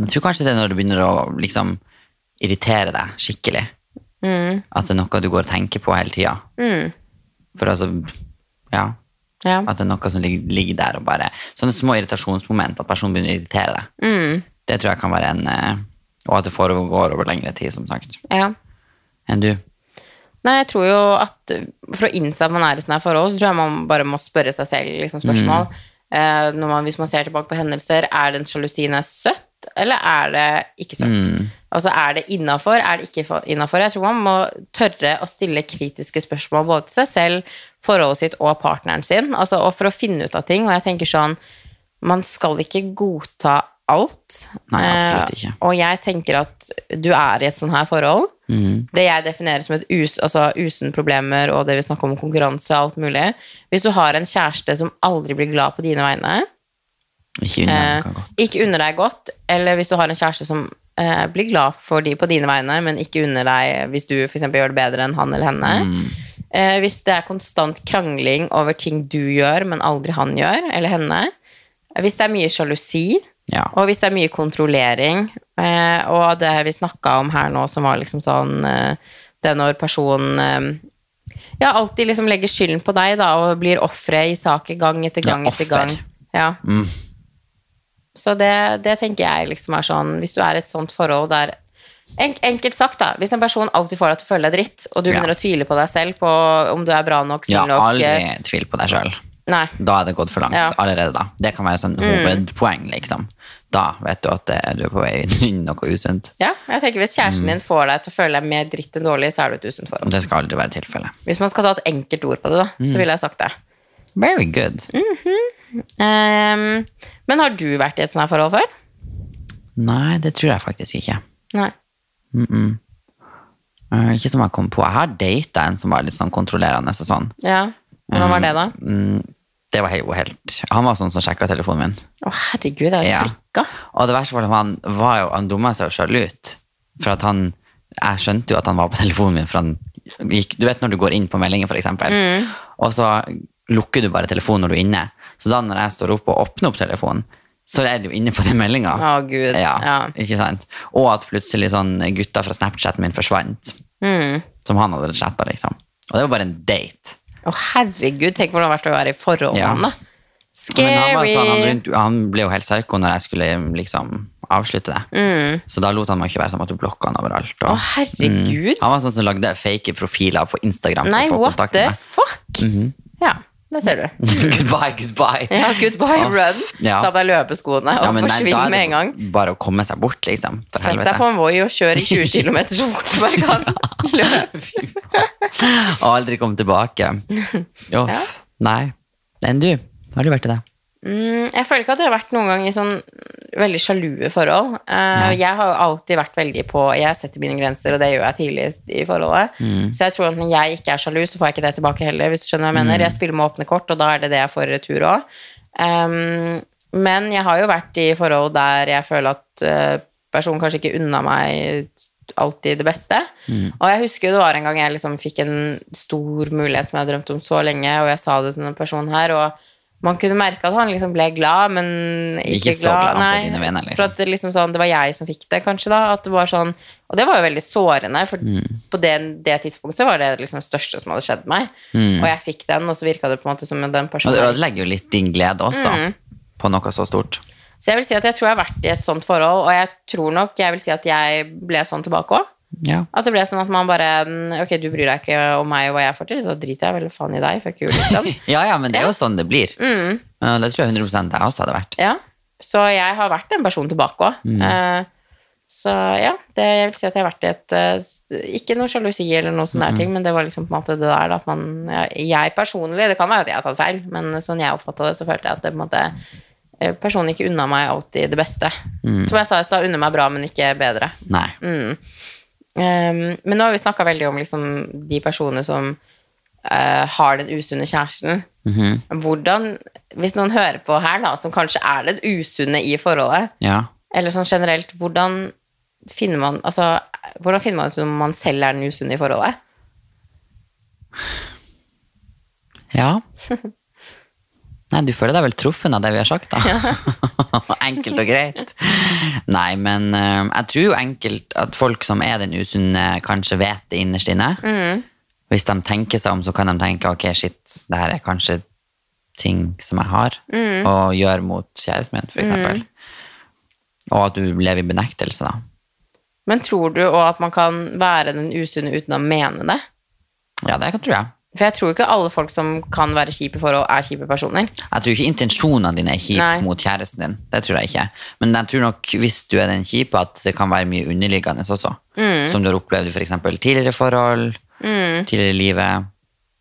Jeg tror kanskje det er når du begynner å liksom irritere deg skikkelig. Mm. At det er noe du går og tenker på hele tida. For altså Ja. Ja. At det er noe som ligger, ligger der og bare Sånne små irritasjonsmoment, at personen begynner å irritere deg. Mm. Det tror jeg kan være en eh, Og at det foregår over lengre tid, som sagt. ja. Enn du? Nei, jeg tror jo at for å innse at man er i sånne forhold, så tror jeg man bare må spørre seg selv liksom, spørsmål. Eh, når man, hvis man ser tilbake på hendelser, er den sjalusien er søtt, eller er det ikke søtt? Altså, er det innafor, er det ikke innafor? Jeg tror man må tørre å stille kritiske spørsmål både til seg selv, forholdet sitt og partneren sin, altså, og for å finne ut av ting. Og jeg tenker sånn, man skal ikke godta alt. Nei, absolutt Eh, ikke. og jeg tenker at du er i et sånn her forhold. Det jeg definerer som et us, altså usunne problemer, og det vi snakker om konkurranse og alt mulig. Hvis du har en kjæreste som aldri blir glad på dine vegne, Ikke unner eh, godt. ikke unner deg godt, eller hvis du har en kjæreste som eh, blir glad for de på dine vegne, men ikke unner deg hvis du for eksempel gjør det bedre enn han eller henne. Eh, hvis det er konstant krangling over ting du gjør, men aldri han gjør, eller henne. Hvis det er mye sjalusi, Ja. og hvis det er mye kontrollering, eh, og det vi snakka om her nå, som var liksom sånn eh, Det når personen eh, ja, alltid liksom legger skylden på deg, da, og blir offeret i saker gang etter Ja, gang etter gang. Ja. Så det, det tenker jeg liksom er sånn Hvis du er i et sånt forhold der en, Enkelt sagt, da. Hvis en person alltid får deg til å føle deg dritt, og du Ja. begynner å tvile på deg selv på om du er bra nok, Ja, snill nok aldri eh, tvil på deg sjøl. Nei. Da er det gått for langt Ja. allerede da. Det kan være sånn hovedpoeng, liksom. da vet du at du er på vei inn i noe usunt. Ja, jeg tenker Hvis Mm. kjæresten din får deg til å føle deg mer dritt enn dårlig, så er du et usunt forhold. Det skal aldri være tilfellet. Hvis man skal ta et enkelt ord på det, da, Mm. så ville jeg sagt det. Very good. Ehm, men har du vært i et sånt her forhold før? Nei, det tror jeg faktisk ikke. Nei. Eh, ikke som jeg kom på. Jeg har data en som var litt sånn kontrollerende og sånn. Ja. Hvordan var det, da? Det var helt, helt Han var sånn som sjekka telefonen min. Å, herregud, det er jo Ja. klikka. Og det verste var at han var jo, han dumma seg sjøl ut. For at han Jeg skjønte jo at han var på [laughs] telefonen min, for han gikk Du vet når du går inn på meldinger, for eksempel, og så lukker du bare telefonen når du er inne. Så da når jeg står opp og åpner opp telefonen, så er du jo inne på den meldinga. Gud. Ja, Ja. ikke sant? Og at plutselig sånn gutta fra Snapchaten min forsvant. Mm. Som han hadde chatta, liksom. Og det var bare en date. Å, herregud, tenk hvordan det har vært å være i forhold med Ja. henne. Men han, var Scary. sånn, han, rundt, han ble jo helt psyko når jeg skulle liksom avslutte det. Så da lot han meg ikke være sånn at du blokka han overalt. og- Å, herregud. han var sånn som lagde fake profiler på Instagram Nei, for å få what kontakt the med meg. fuck? Ja, det ser du. [laughs] goodbye, goodbye. Ja, goodbye, run. Ja. Ta på deg løpeskoene og Ja, forsvinn med en gang. Bare å komme seg bort, liksom. For Sett deg på en Voi og kjør i 20 [laughs] km så fort du bare kan. [laughs] Løp. Og aldri komme tilbake. Jo, Ja. nei. Enn du? Har du vært i det? Mm, jeg føler ikke at jeg har vært noen gang i sånn veldig sjalue forhold. Uh, jeg har jo alltid vært veldig på Jeg setter mine grenser, og det gjør jeg tidlig i forholdet. Mm. Så jeg tror at når jeg ikke er sjalu, så får jeg ikke det tilbake heller. Hvis du skjønner hva jeg Mm. mener. Jeg spiller med åpne kort, og da er det det jeg får i retur òg. men jeg har jo vært i forhold der jeg føler at uh, personen kanskje ikke unna meg alltid det beste. Mm. Og jeg husker det var en gang jeg liksom fikk en stor mulighet som jeg har drømt om så lenge, og jeg sa det til denne personen her, og man kunne merke at han liksom ble glad, men ikke, Ikke glad dine vegne, liksom. For at det, liksom sånn, det var jeg som fikk det, kanskje. da at det var sånn, Og det var jo veldig sårende, for Mm. på det, det tidspunktet var det liksom det største som hadde skjedd meg. Og jeg fikk den, og så virka det på en måte som den personen. Og det ødelegger jo litt din glede også, Mm. på noe så stort. Så jeg vil si at jeg tror jeg har vært i et sånt forhold, og jeg tror nok jeg vil si at jeg ble sånn tilbake òg. Ja. At det ble sånn at man bare mm, Ok, du bryr deg ikke om meg og hva jeg får til, så driter jeg vel faen i deg. Fuck you, liksom. [laughs] ja, ja, men det er jo sånn det blir. Mm. Det tror jeg 100% jeg også hadde vært. Ja. Så jeg har vært en person tilbake òg. Mm. så ja, det, jeg vil si at jeg har vært i et eh, Ikke noe sjalusi eller noe sånne der ting, men det var liksom på en måte det der at man Jeg personlig, det kan være at jeg har tatt feil, men sånn jeg oppfatta det, så følte jeg at det på en måte eh, Personen ikke unna meg alltid det beste. Som jeg sa i stad, unner meg bra, men ikke bedre. Nei. Um, men nå har vi snakka veldig om liksom, de personene som uh, har den usunne kjæresten. Hvordan, hvis noen hører på her, da, som kanskje er det usunne i forholdet, Ja. eller sånn generelt, hvordan finner man altså, hvordan finner man ut om man selv er den usunne i forholdet? Ja. [laughs] Nei, du føler deg vel truffet av det vi har sagt, da. [laughs] enkelt og greit. Nei, men eh, jeg tror jo enkelt at folk som er den usunne, kanskje vet det innerst inne. Hvis de tenker seg om, så kan de tenke ok, shit, det her er kanskje ting som jeg har, og gjør mot kjæresten min, for eksempel. Og at du lever i benektelse, da. Men tror du òg at man kan være den usunne uten å mene det? Ja, det tror jeg. For jeg tror ikke alle folk som kan være kjipe i forhold, er kjipe personer. Jeg tror ikke intensjonene dine er kjipe mot kjæresten din. Det tror jeg ikke. Men jeg tror nok hvis du er den kjipe, at det kan være mye underliggende også. Mm. Som du har opplevd i eksempel tidligere forhold, tidligere i livet.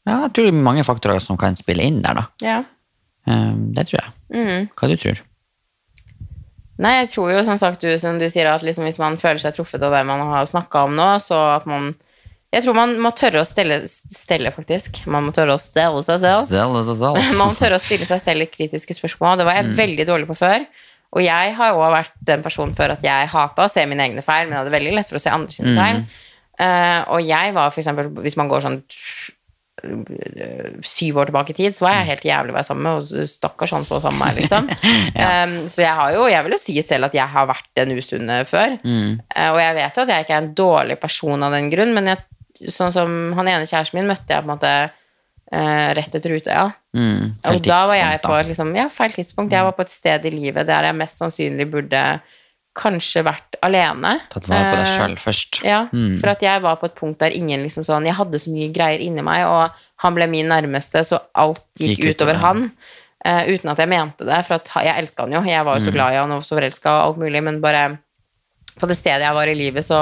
Ja, jeg tror det er mange faktorer som kan spille inn der, da. Ja. Um, det tror jeg. Mm. Hva du tror Nei, jeg tror jo som sagt du, som du sier, at liksom, hvis man føler seg truffet av det man har snakka om nå, så at man Jeg tror man må tørre å stelle, stelle faktisk. Man må tørre å stelle seg selv. Stelle seg selv. [laughs] Man må tørre å stille seg selv litt kritiske spørsmål. Det var jeg veldig dårlig på før. Og jeg har òg vært den personen før at jeg hata å se mine egne feil, men jeg hadde veldig lett for å se andre sine feil. Uh, og jeg var eksempel, hvis man går sånn syv år tilbake i tid, så var jeg helt jævlig å være sammen med, og stakkars han så sammen med meg, liksom. [laughs] um, så jeg har jo, jeg vil jo si selv at jeg har vært den usunne før. Eh, og jeg vet jo at jeg ikke er en dårlig person av den grunn, men jeg, sånn som han ene kjæresten min møtte jeg på en måte eh, rett etter Utøya. Mm, Og da var jeg på et liksom, ja, feil tidspunkt. Jeg var på et sted i livet der jeg mest sannsynlig burde kanskje vært alene. Tatt vare på deg Eh, sjøl først. Ja, for at jeg var på et punkt der ingen liksom sånn Jeg hadde så mye greier inni meg, og han ble min nærmeste, så alt gikk, Gikk utover han. Uh, uten at jeg mente det, for at jeg elska han jo. Jeg var jo så glad i han og så forelska og alt mulig, men bare på det stedet jeg var i livet, så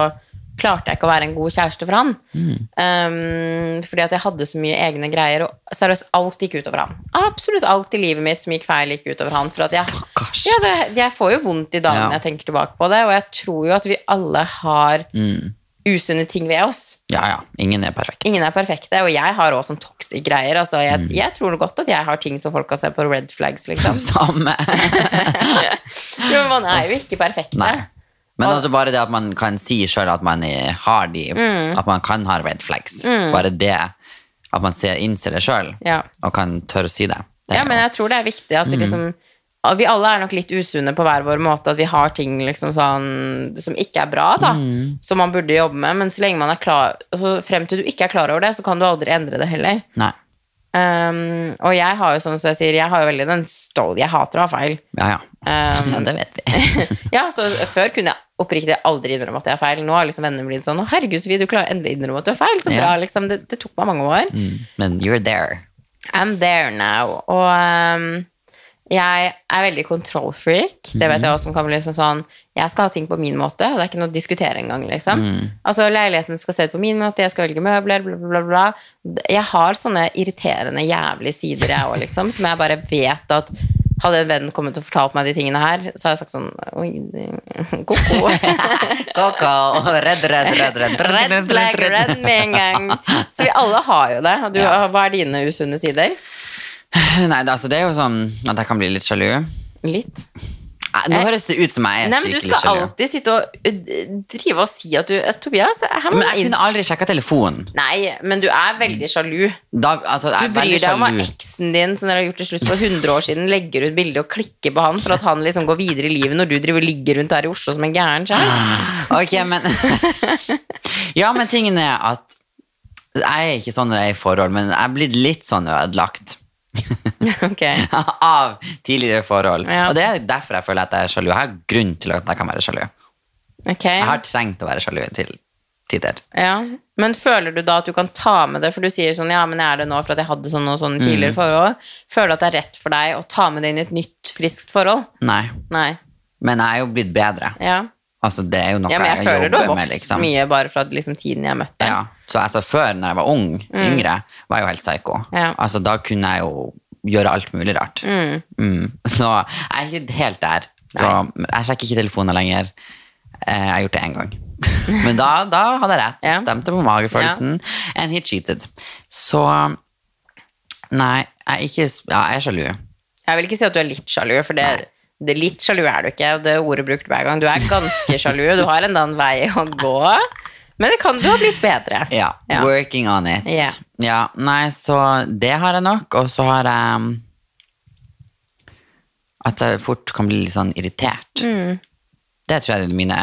klarte jeg ikke å være en god kjæreste for han. Um, fordi at jeg hadde så mye egne greier, og seriøst, alt gikk utover han. Absolutt alt i livet mitt som gikk feil, gikk utover han. For jeg, Stakkars. ja, det, jeg får jo vondt i dagen Ja. jeg tenker tilbake på det, og jeg tror jo at vi alle har Mm. usunne ting ved oss. Ja, ja. Ingen er perfekt. Ingen er perfekte, og jeg har også sånn toxic greier. Altså, jeg, Mm. jeg tror godt at jeg har ting som folk kan se på red flags, liksom. [laughs] Samme. [laughs] Jo, men man er jo ikke perfekte. Nei. Men også bare det at man kan si sjøl at man har de Mm. At man kan ha red flags. Bare det at man ser, innser det sjøl Ja. og kan tørre å si det. det Ja, men jeg tror det er viktig at vi Mm. liksom Vi alle er nok litt usunne på hver vår måte, at vi har ting liksom sånn som ikke er bra, da. Mm. Som man burde jobbe med. Men så lenge man er klar altså Frem til du ikke er klar over det, så kan du aldri endre det heller. Nei. Um, og jeg har jo sånn som jeg sier, jeg har jo veldig den stål Jeg hater å ha feil. Ja, ja. Um, [laughs] ja det vet vi. [laughs] ja, så Før kunne jeg oppriktig aldri innrømme at jeg har feil. Nå har liksom vennene blitt sånn Å, herregud, Sofie, du klarer endelig å innrømme at du har feil. Så Ja. bra, liksom. Det, det tok meg mange år. Mm. Men you're there. I'm there now. Og um, jeg er veldig kontrollfreak. Det vet jeg også som kan bli liksom sånn Jeg skal ha ting på min måte, og det er ikke noe å diskutere engang, liksom. Altså, leiligheten skal se ut på min måte, jeg skal velge møbler, bla, bla, bla. Jeg har sånne irriterende, jævlige sider, jeg òg, liksom, som jeg bare vet at hadde en venn kommet og fortalt meg de tingene her, så hadde jeg sagt sånn Oi, [laughs] ko-ko. ko-ko. [laughs] redd, redd, redd, redd. Red flag, red med en gang. Så vi alle har jo det. Du. Hva er dine usunne sider? [laughs] Nei, det, altså, det er jo sånn at jeg kan bli litt sjalu. Litt. Eh, Nå høres det ut som jeg er Nei, men du skikkelig skal sjalu. alltid sitte og uh, drive og si at du eh, Tobias, her må Men du jeg inn. kunne aldri sjekka telefonen. Nei, men du er veldig sjalu. Da, altså, jeg Du er bryr veldig deg om at sjalu. eksen din som dere har gjort til slutt for 100 år siden, legger ut bilde og klikker på han for at han liksom går videre i livet når du driver og ligger rundt her i Oslo som en gæren sjøl. Ok, men [laughs] Ja, men tingen er at jeg er ikke sånn når jeg er i forhold, men jeg er blitt litt sånn ødelagt [laughs] Ok. av tidligere forhold. Ja. Og det er derfor jeg føler at jeg er sjalu. Jeg har grunn til at jeg kan være sjalu. Okay. Jeg har trengt å være sjalu til tider. Ja. Men føler du da at du kan ta med det, for du sier sånn ja, men jeg er det nå for at jeg hadde sånn og sånn Mm. tidligere forhold. Føler du at det er rett for deg å ta med det inn i et nytt, friskt forhold? Nei. Nei. Men jeg er jo blitt bedre. Ja. Altså, det er jo noe ja, men jeg jeg, føler du har med, vokst liksom. mye bare fra liksom, tiden jeg møtte deg. Ja. Så altså, før, når jeg var ung, yngre, var jeg jo helt psyko. Mm. Ja. Altså, da kunne jeg jo gjøre alt mulig rart. Mm. [laughs] Så jeg er ikke helt der. Og jeg sjekker ikke telefoner lenger. Eh, Jeg har gjort det én gang. [laughs] Men da, da hadde jeg rett. Ja. Stemte på magefølelsen. And he cheated. Så Nei, jeg er ikke Ja, jeg er sjalu. Jeg vil ikke si at du er litt sjalu, for det, det litt sjalu er du ikke. Det Det ordet brukt hver gang. Du er ganske sjalu. Du har en vei å gå. Men det kan du ha blitt bedre. Ja, Ja. working on it. Ja. Ja, nei, så det har jeg nok, og så har jeg At jeg fort kan bli litt sånn irritert. Mm. Det tror jeg er mine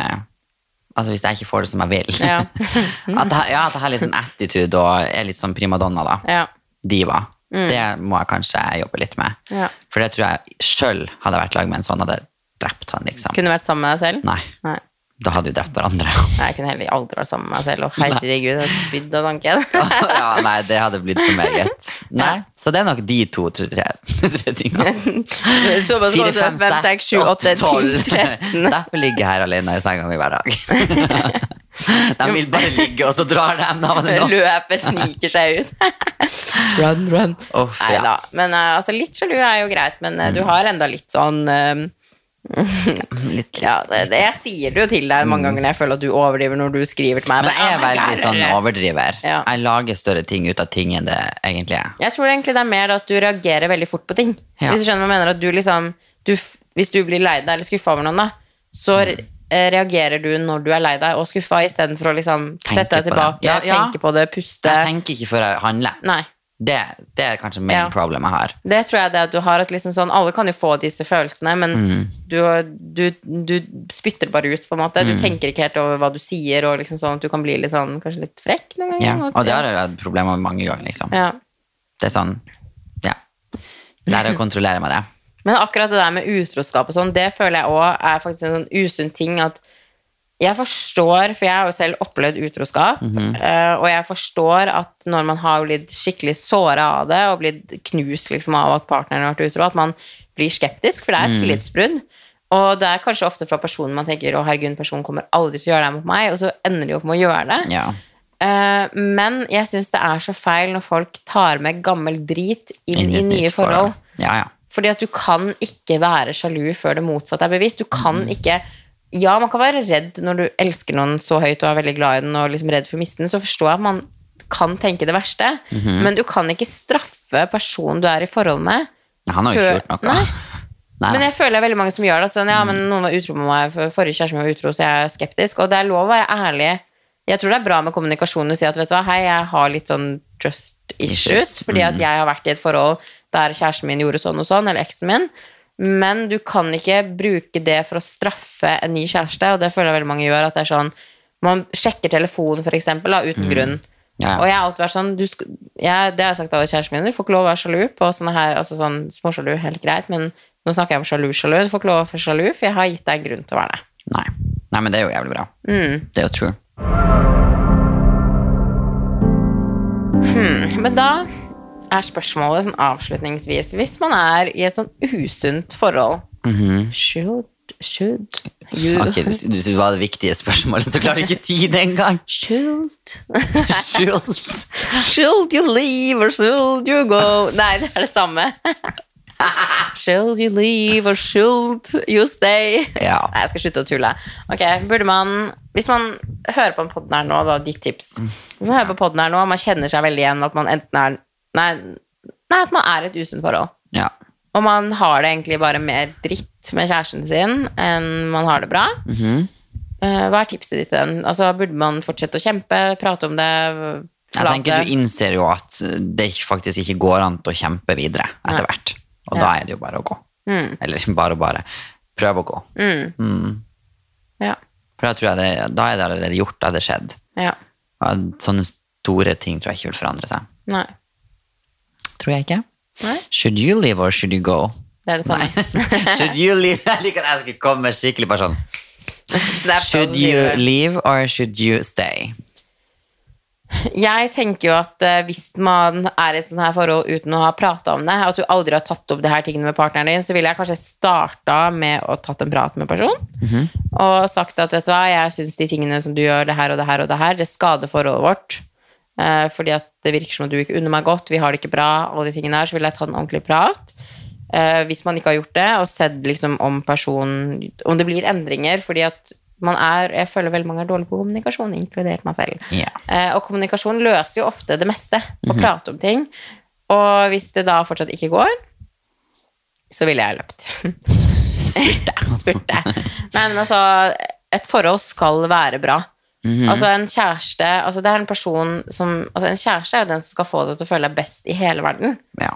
Altså hvis jeg ikke får det som jeg vil. Ja. [laughs] at, jeg, ja, at jeg har litt sånn attitude og er litt sånn primadonna, da. Ja. Diva. Det må jeg kanskje jobbe litt med. Mm. Ja. For det tror jeg sjøl hadde jeg vært lag med en sånn, hadde drept han, liksom. Kunne vært sammen med deg selv? Nei. Nei. Da hadde vi drept hverandre. Nei, Jeg kunne heller aldri vært sammen med meg selv. Og herregud, jeg har spydd av tanken. [laughs] ja, nei, det hadde blitt for meget. Nei, Så det er nok de to, tre, tre, tre tingene. [laughs] Så fem, seks, sju, åtte, ti, tretten. [laughs] Derfor ligger jeg her alene i senga mi hver dag. De vil bare ligge, og så drar de navnet. Løper, sniker seg ut. run, run. Uff, Nei ja. da. Men eh, altså, litt sjalu er jo greit, men eh, du har enda litt sånn eh, Litt, ja, det, det, Jeg sier det jo til deg mange ganger når jeg føler at du overdriver når du skriver til meg. Men jeg er «Oh veldig sånn overdriver. Ja. Jeg lager større ting ut av ting enn det egentlig er. Jeg tror egentlig det er mer at du reagerer veldig fort på ting. Ja. Hvis du skjønner hva jeg mener at du liksom du, Hvis du blir lei deg eller skuffa over noen, da, så Mm. eh, reagerer du når du er lei deg og skuffa, istedenfor å liksom Tenke sette deg tilbake, Ja, ja. tenke på det, puste. Jeg tenker ikke før jeg handler. Nei. Det, det er kanskje main Ja. problem jeg har. Det tror jeg det at du har at liksom sånn Alle kan jo få disse følelsene, men Mm. du, du, du spytter bare ut, på en måte. Du Mm. tenker ikke helt over hva du sier, og liksom sånn at du kan bli litt sånn Kanskje litt frekk noen Ja. Og det har jeg hatt problemer med mange ganger, liksom. ja. Det er sånn, ja. Lære å [laughs] kontrollere meg det. Men akkurat det der med utroskap og sånn, det føler jeg òg er faktisk en sånn usunn ting at jeg forstår, for jeg har jo selv opplevd utroskap, eh, og jeg forstår at når man har blitt skikkelig såra av det, og blitt knust liksom, av at partneren har vært utro, at man blir skeptisk, for det er et tillitsbrudd. Og det er kanskje ofte fra personen man tenker å herregud, personen kommer aldri til å gjøre det mot meg, og så ender de opp med å gjøre det. Ja. Eh, men jeg syns det er så feil når folk tar med gammel drit inn, Inn i nye forhold. forhold. Ja, ja. Fordi at du kan ikke være sjalu før det motsatte er bevisst. Du kan Mm. ikke Ja, man kan være redd når du elsker noen så høyt og er veldig glad i den og liksom redd for å miste den, så forstår jeg at man kan tenke det verste, Mhm. men du kan ikke straffe personen du er i forhold med. Han har jo ikke gjort noe. Nei. [laughs] Men jeg føler det er veldig mange som gjør det. Sånn, ja, men noen var utro med meg, for forrige kjæreste var utro, så jeg er skeptisk. Og det er lov å være ærlig. Jeg tror det er bra med kommunikasjon å si at vet du hva, hei, jeg har litt sånn trust issues, Issues, fordi at jeg har vært i et forhold der kjæresten min gjorde sånn og sånn, eller eksen min. Men du kan ikke bruke det for å straffe en ny kjæreste, og det føler jeg veldig mange gjør. At det er sånn Man sjekker telefonen, for eksempel, da, uten grunn. Ja. Og jeg har alltid vært sånn du sk jeg, Det har jeg sagt til alle kjæresten min, du får ikke lov å være sjalu på sånne her, altså sånn småsjalu, helt greit, men nå snakker jeg om sjalu-sjalu. Du får ikke lov å være sjalu, for jeg har gitt deg en grunn til å være det. Nei. nei, men det er jo jævlig bra. Mm. Det er jo true. Men da er spørsmålet sånn avslutningsvis Hvis man er i et sånn usunt forhold Should, should you Ok, du, du, det var det viktige spørsmålet, så klarer du ikke å si det engang. [laughs] Should [laughs] should Should you leave or should you go? Nei, det er det samme. [laughs] should you leave or should you stay? Ja. Nei, jeg skal slutte å tulle. Ok, burde man Hvis man hører på podden her nå, da, ditt tips Hvis man hører på podden her nå, man kjenner seg veldig igjen at man enten er Nei, nei at man er i et usunt forhold. ja. Og man har det egentlig bare mer dritt med kjæresten sin enn man har det bra. Mm -hmm. Hva er tipset ditt til den? Altså, burde man fortsette å kjempe, prate om det? Jeg tenker? Du innser jo at det faktisk ikke går an til å kjempe videre etter hvert. Og Ja. da er det jo bare å gå. Mm. Eller [laughs] bare og bare. Prøve å gå. Mm. Mm. Ja. For da tror jeg det, da er det allerede gjort, da er det skjedd. ja. Sånne store ting tror jeg ikke vil forandre seg. Nei. Tror jeg ikke. Nei, Should you leave or should you go? det er det samme. [laughs] should you leave? Jeg liker at jeg skulle komme skikkelig bare sånn. Should you leave or should you stay? Jeg tenker jo at eh, hvis man er i et sånt her forhold uten å ha prata om det, at du aldri har tatt opp det her tingene med partneren din, så ville jeg kanskje starta med å tatt en prat med personen. Og sagt at vet du hva, jeg syns de tingene som du gjør, det her og det her og det her, det skader forholdet vårt. Eh, fordi at det virker som at du ikke unner meg godt, vi har det ikke bra, alle de tingene der, så vil jeg ta en ordentlig prat. Eh, hvis man ikke har gjort det, og sett liksom om personen Om det blir endringer, fordi at man er Jeg føler veldig mange er dårlige på kommunikasjon, inkludert meg selv. Yeah. Eh, og kommunikasjon løser jo ofte det meste, å prate om ting. Og hvis det da fortsatt ikke går, så ville jeg løpt. Spurte. [laughs] Spurte. Men altså, et forhold skal være bra. Altså en kjæreste altså Det er en person som altså En kjæreste er jo den som skal få deg til å føle deg best i hele verden. ja.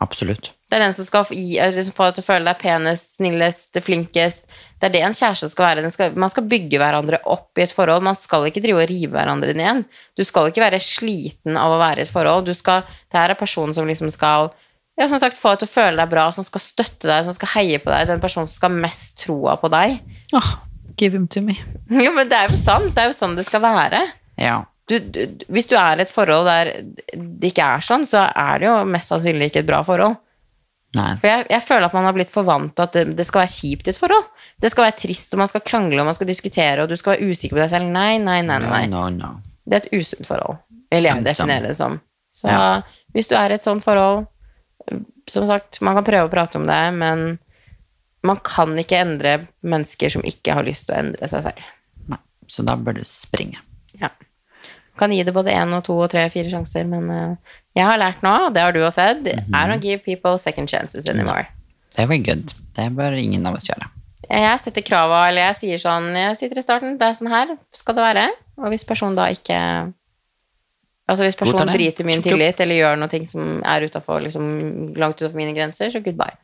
Absolutt. Det er den som skal få gi- eller som deg til å føle deg penest, snillest, flinkest. Det er det en kjæreste skal være. Den skal, man skal bygge hverandre opp i et forhold. Man skal ikke drive og rive hverandre ned. Du skal ikke være sliten av å være i et forhold. Du skal, det her er personen som liksom skal ja, som sagt, få deg til å føle deg bra, som skal støtte deg, som skal heie på deg. Den personen som skal ha mest troa på deg. Give him to me. Jo, men det er jo sant. Det er jo sånn det skal være. Ja. Du, du, hvis du er i et forhold der det ikke er sånn, så er det jo mest sannsynlig ikke et bra forhold. Nei. For jeg, jeg føler at man har blitt for vant til at det, det skal være kjipt i et forhold. Det skal være trist, og man skal krangle, og man skal diskutere, og du skal være usikker på deg selv. Nei, nei, nei. nei. No, no, no. Det er et usunt forhold, vil jeg definere det som. Så Ja. hvis du er i et sånt forhold, som sagt, man kan prøve å prate om det, men man kan ikke endre mennesker som ikke har lyst til å endre seg selv. Nei. Så da bør du springe. Ja. Kan gi det både én og to og tre og fire sjanser, men uh, jeg har lært nå, og det har du også sett, I don't give people second chances anymore. Det very good. Det bør ingen av oss gjøre. Jeg setter krava, eller jeg sier sånn Jeg sitter i starten, det er sånn her skal det være. Og hvis personen da ikke Altså hvis personen bryter min tillit, eller gjør noe som er utenfor, liksom, langt utenfor mine grenser, så goodbye.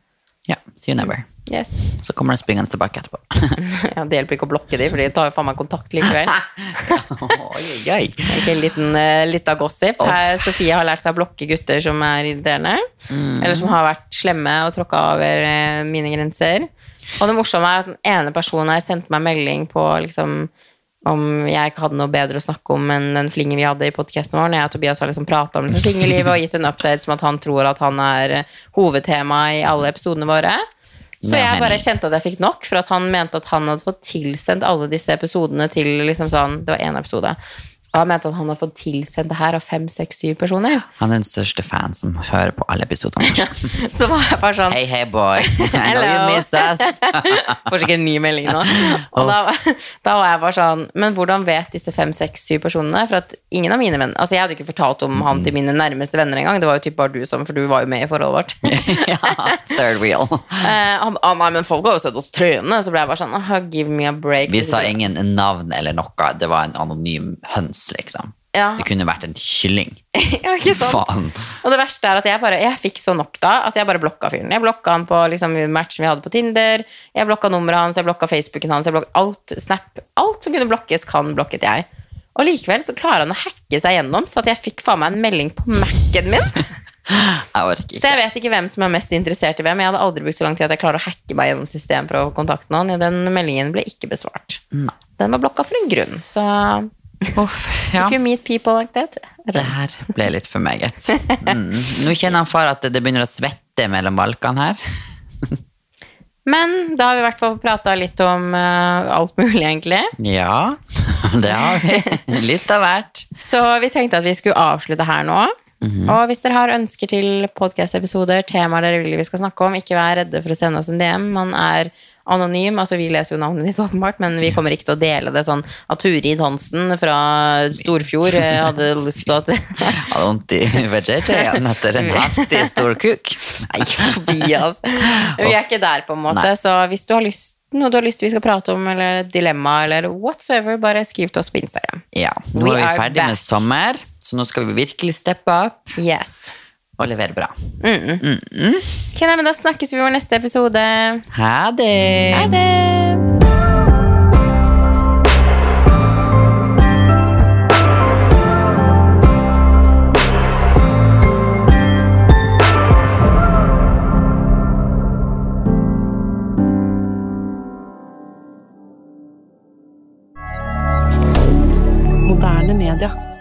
Ja, see you never. Yes. Så kommer den springende tilbake etterpå. [laughs] Ja, det hjelper ikke å blokke de, for de tar jo faen meg kontakt likevel. [laughs] oi. Ikke en liten, uh, litt av gossip. Her, Sofie har lært seg å blokke gutter som er irriterende. Mm. Eller som har vært slemme og tråkka over eh, mine grenser. Og det morsomme er at den ene personen her sendte meg melding på liksom om jeg ikke hadde noe bedre å snakke om enn den flingen vi hadde i podkasten vår. Når jeg og Tobias har liksom prata om liksom singellivet og gitt en update som at han tror at han er hovedtema i alle episodene våre. Så jeg bare kjente at jeg fikk nok, for at han mente at han hadde fått tilsendt alle disse episodene til liksom sånn Det var én episode. Han mente at han har fått tilsendt det her av fem, seks, syv personer. Han er den største fan som hører på alle episodene. Så var jeg bare sånn Hey, hey, boy. [laughs] Hello. [laughs] Får sikkert ny melding nå. Og da, da var jeg bare sånn Men hvordan vet disse fem, seks, syv personene? For at ingen av mine venner Altså, jeg hadde ikke fortalt om han til mine nærmeste venner engang. Det var jo typ bare du som, for du var jo med i forholdet vårt. [laughs] ja, third wheel. Eh, han, ah, nei, men folk har jo sett oss trøne. så ble jeg bare sånn Give me a break. Vi sa ingen navn eller noe. Det var en anonym høns, liksom. Ja. Det kunne vært en kylling. [laughs] ja, ikke sant? Faen. Og det verste er at jeg bare Jeg fikk så nok da at jeg bare blokka fyren. Jeg blokka han på liksom, matchen vi hadde på Tinder, jeg blokka nummeret hans, jeg blokka Facebooken hans, jeg blokka alt Snap. Alt som kunne blokkes, kan blokket jeg. Og likevel så klarer han å hacke seg gjennom, så at jeg fikk faen meg en melding på Mac-en min. [laughs] Jeg orker Så jeg vet ikke hvem som er mest interessert i hvem. Jeg hadde aldri brukt så lang tid at jeg klarer å hacke meg gjennom systemet for å kontakte noen. Den meldingen ble ikke besvart. Den var blokka for en grunn, så Uff, ja. if you meet people like that Det her ble litt for meget. Mm. Nå kjenner han far at det begynner å svette mellom valkene her. Men da har vi i hvert fall prata litt om uh, alt mulig, egentlig. Ja, det har vi. Litt av hvert. Så vi tenkte at vi skulle avslutte her nå. Og hvis dere har ønsker til podkast-episoder, temaer dere vil vi skal snakke om, ikke vær redde for å sende oss en DM. Man er anonym. altså Vi leser jo navnet ditt, åpenbart, men vi kommer ikke til å dele det sånn at Turid Hansen fra Storfjord eh, hadde lyst til at [laughs] Hadde vondt i vegetaen etter en heftig stor kuk. Nei, Tobias. Vi er ikke der, på en måte. Nei. Så hvis du har lyst, noe du har lyst vi skal prate om, eller dilemma, eller whatsoever, bare skriv til oss på Instagram. Ja, nå We er vi ferdig med sommer, så nå skal vi virkelig steppe opp Yes og levere bra. Mm. Mm -mm. Okay, men da snakkes vi i vår neste episode. Ha det. Ha det. D'accord.